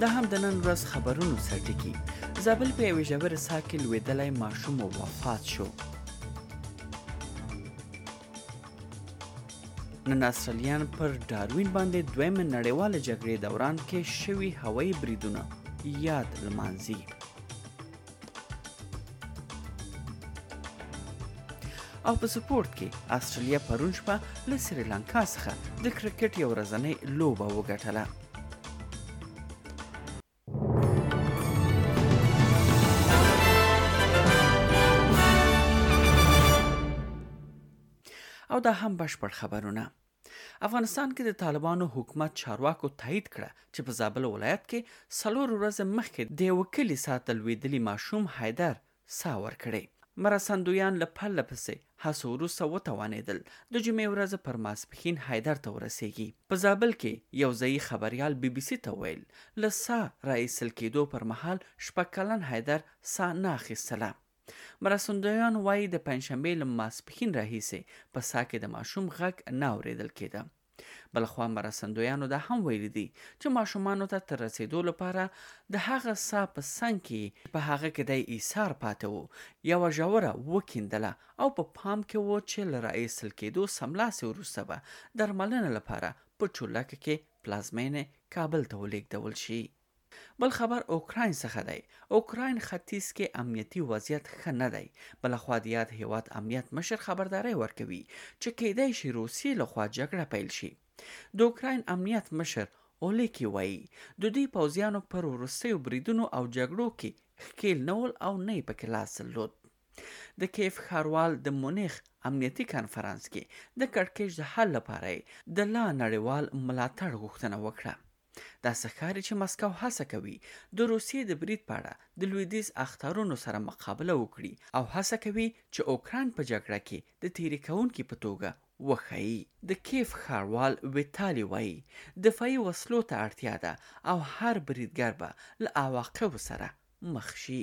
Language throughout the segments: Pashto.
دا هم د نن ورځ خبرونو سرټکی زابل په یوې ژورې څاه کې لوېدلی ماشوم وفات شو نن استرالیان پر ډاروین باندې دویم نړیواله جګړې دوران کې شوي هوایي بریدونه یاد لمانځي او په سپورت کې استرالیا پرون شپه له سریلانکا څخه د کرکټ یو ورځنۍ لوبه وګټله او دا هم بشپړ خبرونه افغانستان کې د طالبانو حکومت چارواکو تایید کړه چې په زابل ولایت کې څلور ورځې مخکې د یو کلي ساته لوېدلي ماشوم حیدر ساه ورکړې. مرستندویان له پرله پسې هڅو وروسته وتوانېدل د جمعې ورځ پر ماسپښین حیدر ته ورسېږي. په زابل کې یو ځايي خبریال بي بي سي ته وویل، له ساه را ایستل کېدو پر مهال شپږ کلن حیدر ساه نه اخیستله. مرستندویان وايي د پنجشنبې له ماسپښین راهیسې په سا کې د ماشوم غږ نه اورېدل کېده. بلخوا مرستندویانو دا هم ویلي دي چې ماشومانو ته تر رسېدو لپاره د هغه سا په څنګ کې په هغه کې دی ایثار پاتې و یوه ژوره وکیندله او په پام کې و چې له راایستل کېدو سملاسي وروسته به درملنه لپاره په چولکه کې پلازمېنې کابل ته ولېږدول شي. بل خبر اوکراین څخه دی. اوکراین ختیځ کې امنیتي وضعیت ښه نه دی. بلخوا د یاد هېواد امنیت مشر خبرداری ورکوي چې کېدای شي روسیې له خوا جګړه پیل شي. د اوکراین امنیت مشر اولیکي وايي، د دوی پوځیانو پر وروستیو بریدونو او جګړو کې ښکېل نه ول او نه یې پکې لاس درلود. د کیف ښاروال د مونیخ امنیتي کنفرانس کې د کړکېچ د حل لپاره یې د لا نړیوال ملاتړ غوښتنه وکړه. داسې ښکاري چې مسکو هڅه کوي د روسیې د برید په اړه د لویدیځ اخطارونو سره مقابله وکړي او هڅه کوي چې اوکراین په جګړه کې د تیری کوونکي په توګه وښيي د کیف ښاروال ویتالی وایي دفاعي وسلو ته اړتیا ده او هر بریدګر به له عواقبو سره مخ شي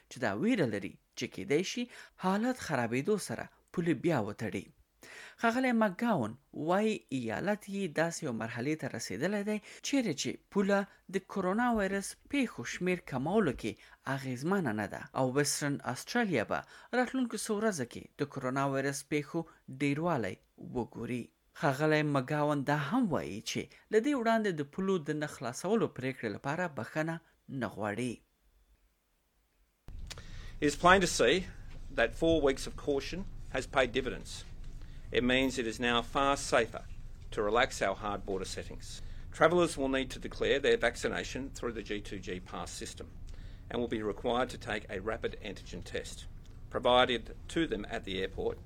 چې دا ویره لري چې کیدای شي حالت خرابیدو سره پولې بیا وتړي. ښاغلی مک ګاون وایي ایالت یي داسې یو مرحلې ته رسیدلی دی چیرې چې پوله د کرونا وایرس پیښو شمیر کمولو کې اغیزمنه نه ده او ویسټرن اسټرالیا به راتلونکو څو ورځو کې د کرونا وایرس پیښو ډیروالی وګوري. ښاغلی مک ګاون دا هم وایي چې له دې وړاندې د پولو د نه خلاصولو پریکړې لپاره بښنه نه غواړي. It's plain to see that four weeks of caution has paid dividends. It means it is now far safer to relax our hard border settings. Travellers will need to declare their vaccination through the G2G Pass system and will be required to take a rapid antigen test provided to them at the airport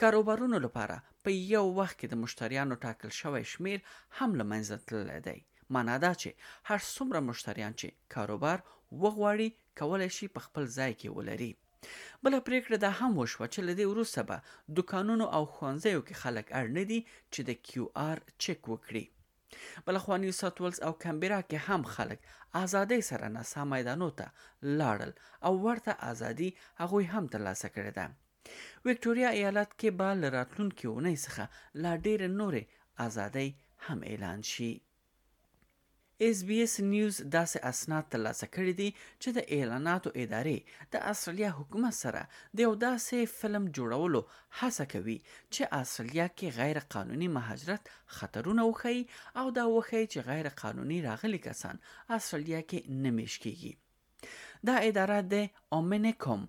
کاروبارونو لپاره په یو وخت کې د مشتریانو ټاکل شوی شمیر هم له منځه تللی دی معنا دا چې هر څومره مشتریان چې کاروبار وغواړي کولای شي په خپل ځای کې ولري بله پریکړه دا هم وشوه چې لدې وروسته به دکانونو او ښوونځیو کې خلک اړ نه دي چې د کیو آر چک وکړي بلخوا نیو ساوت ولز او کمبرا کې هم خلک ازادۍ سره نسا میدانو ته لاړل او ورته ازادي هغوی هم ترلاسه کړې ده ویکټوریا ایالت کې به له راتلونکې اونۍ څخه لا ډېرې نورې ازادۍ هم اعلان شي. اس بي اس نیوز داسې اسناد ترلاسه کړي دي چې د اعلاناتو ادارې د استرالیا حکومت سره د یو داسې فلم جوړولو هڅه کوي چې استرالیا کې غیر قانوني مهاجرت خطرونه وښيي او دا وښيي چې غیر قانوني راغلي کسان استرالیا کې نه میش کیږي. دا اداره د اومنیکوم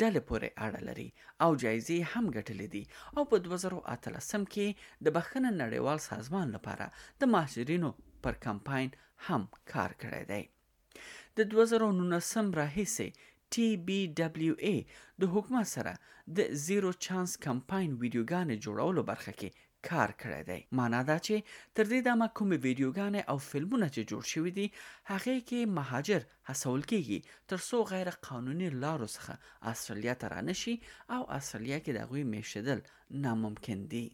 ډلې پورې اړه لري او جایزې هم ګټلې دي او په 2018 کې د بخښنه نړیوال سازمان لپاره د مهاجرینو پر کمپاین هم کار کړی دی د 2019 راهیسې TBWA د حکومت سره د زیرو چانس کمپاین ویډیوګانې جوړولو برخه کې کار کړی دی معنا دا چې تر دې دمه کومې ویډیوګانې او فلمونه چې جوړ شوي دي هغه کې مهاجر هڅول کیږي تر څو غیر قانوني لارو څخه استرالیا ته رانشي او استرالیا کې د غوي میشدل ناممکن دي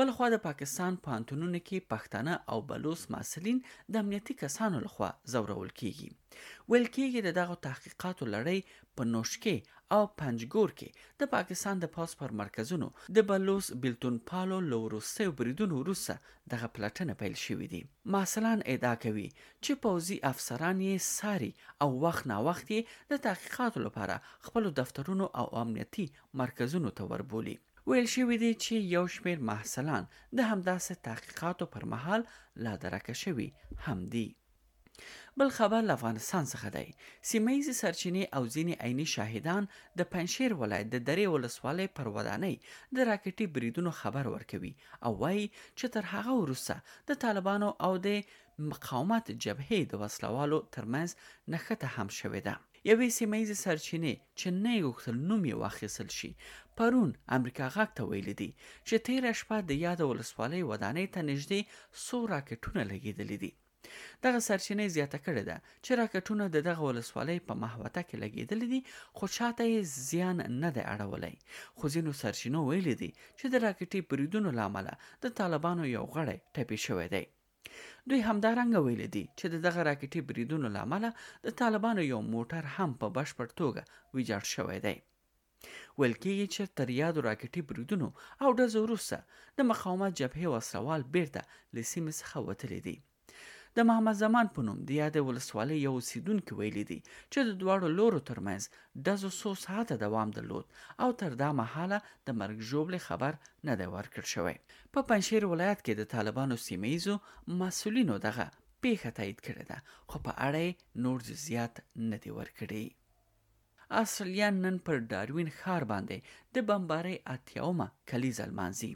بلخوا د پاکستان پانتونونو کې پښتانه او بلوس محصلین د امنیتي کسانو لخوا زورول کیږي ویل کیږي د دغه تحقیقاتو لړۍ په نوشکې او پنجګور کې د پاکستان د پوځ پر مرکزونو د بلوڅ بیلتون پالو له وروستیو بریدونو وروسته دغه پلټنه پیل شوي دي. محصلان ادعا کوي چې پوځي افسران یې څاري او وخت ناوخت یې د تحقیقاتو لپاره خپلو دفترونو او امنیتي مرکزونو ته وربولي. ویل شوي دي چې یو شمیر محصلان د همداسې تحقیقاتو پر مهال لادرکه شوي هم دي. بل خبر له افغانستان څخه دی. سیمه ییزې سرچینې او ځینې عیني شاهدان د پنجشیر ولایت د درې ولسوالۍ پر ودانۍ د راکټي بریدونو خبر ورکوي او وایي چې تر هغه وروسته د طالبانو او د مقاومت جبهې د وسلوالو ترمنځ نښته هم شوې ده. یوې سیمه ییزې سرچینې چې نه یې غوښتل نوم یې واخیستل شي پرون امریکا غږ ته ویلي دي چې تېره شپه د یاده ولسوالۍ ودانۍ ته نږدې څو راکټونه لګېدلي دي. دغه سرچینې زیاته کړې ده، چې راکټونه د دغه ولسوالۍ په محوطه کې لګېدلي دي، خو چا ته یې زیان نه دی اړولی، خو ځینو سرچینو ویلي دي، چې د راکټي بریدونو له امله د طالبانو یو غړی ټپي شوی دی. دوی همدارنګه ویلي دي، چې د دغه راکټي بریدونو له امله د طالبانو یو موټر هم په بشپړ توګه ویجاړ شوی دی. ویل کېږي چې تر یادو راکټي بریدونو او ډزو وروسته د مقاومت جبهې وسلوال بیرته له سیمې څخه وتلي دي د محمد زمان په نوم د یادې ولسوالۍ یو اوسیدونکي ویلي دي چې د دواړو لورو ترمنځ ډزو څو ساعته دوام درلود او تر دا مهاله د مرګ ژوبلې خبر نه دی ورکړ شوی په پنجشیر ولایت کې د طالبانو سیمه ییزو مسولینو دغه پیښه تایید کړې ده خو په اړه یې نور جزئیات نه دي ورکړي اسټرالیا نن پر ډاروین ښار باندې د بمبارۍ اتیاومه کلیزه لمانځي.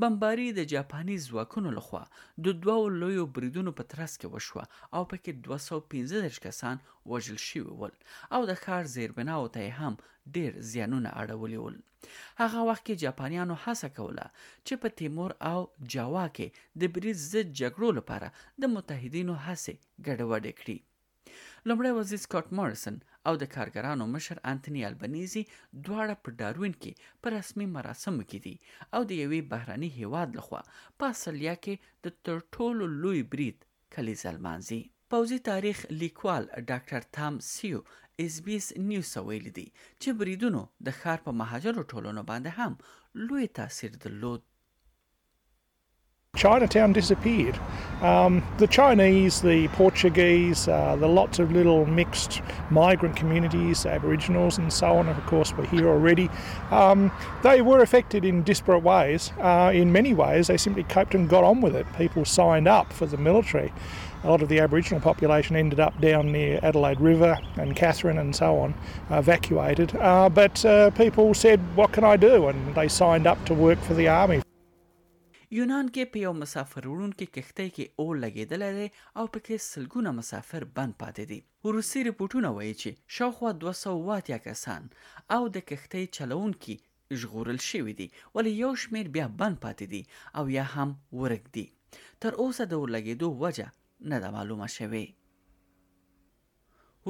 بمباري د جاپاني ځواکونو لخوا د دوو لویو بریدونو په ترڅ کې وشوه او په کې 215 کسان وژل شوي ول او د ښار زیربناو ته یې هم ډیر زیانونه اړولي ول. هغه وخت کې جاپانیانو هڅه کوله چې په تیمور او جاوا کې د برید ضد جګړو لپاره د متحدینو هڅې ګډوډې کړي. لومړی وزیر سکاټ ماریسن او د کارګرانو مشر انتنی البنیزی دواړه په ډاروین کې په رسمي مراسمو کې دي او د یوې بهرني هیواد لخوا په اصلیا کې د تر ټولو لوی برید کلیزه لمانځي. پوځي تاریخ لیکوال ډاکټر تام سیو ایس بي ایس نیوز ته ویلي دي چې بریدونو د ښار په مهاجرو ټولنو باندې هم لوی تاثیر درلود. Chinatown disappeared. Um, the Chinese, the Portuguese, uh, the lots of little mixed migrant communities, Aboriginals and so on, of course, were here already. Um, they were affected in disparate ways. Uh, in many ways, they simply coped and got on with it. People signed up for the military. A lot of the Aboriginal population ended up down near Adelaide River and Catherine and so on, evacuated. Uh, but uh, people said, What can I do? And they signed up to work for the army. یونان کې په یو مسافر وړونکې کښتۍ کې اور لګېدلی دی او پکې سلګونه مسافر بند پاتې دي. وروستي رپوټونه وایي چې شاوخوا دوه سوه اووه اتیا کسان او د کښتۍ چلوونکي ژغورل شوي دي، ولې یو شمېر بیا بند پاتې دي او یا هم ورک دي. تر اوسه د اورلګېدو وجه نه ده معلومه شوې.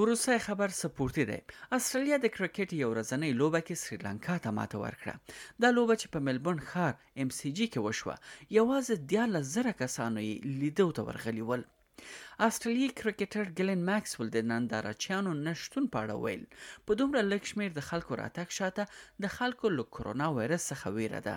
وروستی خبر سپورتي دی اسټرالیا د کرکټ یو ورځنۍ لوبه کې سریلانکا ته ماته ورکړه دا لوبه چې په ملبورن ښار ایم سي جي کې وشوه یوازې دیارلس زره کسانو یې لیدو ته ورغلي ول استرالیي کرکټر ګلن ماکسول د نندارچیانو نشتون په اړه ویل په دومره لږ شمیر د خلکو راتګ شاته د خلکو له کرونا وایرس څخه ویره ده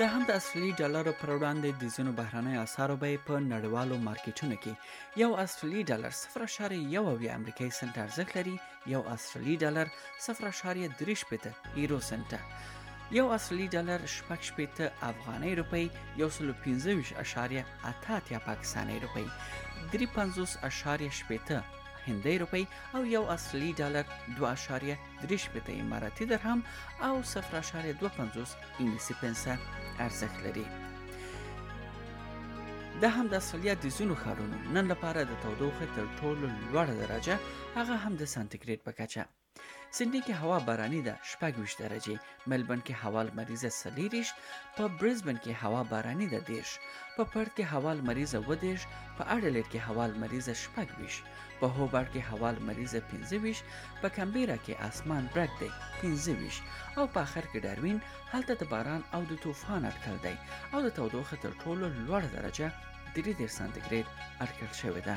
د هم د اصلي ډالرو پر وړاندې د ځینو بهرنیو اسعارو بیې په نړیوالو مارکیټونو کې یو اصلي ډالر 0.1 امریکایي سنت ارزښت لري یو اصلي ډالر 0.3 پته یورو سنت یو اصلي ډالر شپږ شپېته افغاني روپی یو سل او پنځه ویشت اشاریه اته اتیا پاکستاني روپی درې پنځوس اشاریه شپېته هندۍ روپی او یو اصلي ډالر دوه اشاریه دریش پته اماراتي درهم او 0.250 انګلیسي پنسه ارزښت لري د هم د استرالیا د ځینو ښارونو نن لپاره د تودوخې تر ټولو لوړه درجه هغه هم د سانتیګریډ په کچه سیدنی کې هوا باراني ده شپږ ویشت درجې ملبن کې هوا لمریزه څلېرویشت په برزبن کې هوا باراني ده دېرش په پرت کې هوا لمریزه اووه دېرش په اډلېډ کې هوا لمریزه شپږ ویشت په هوبارډ کې هوا لمریزه پنځه ویشت په کمبیرا کې اسمان برګ دی پنځه ویشت او په اخر کې ډاروین هلته د باران او د طوفان اټکل دی او د تودوخې تر ټولو لوړه درجه درې دېرش سانتي ګرېډ اټکل شوې ده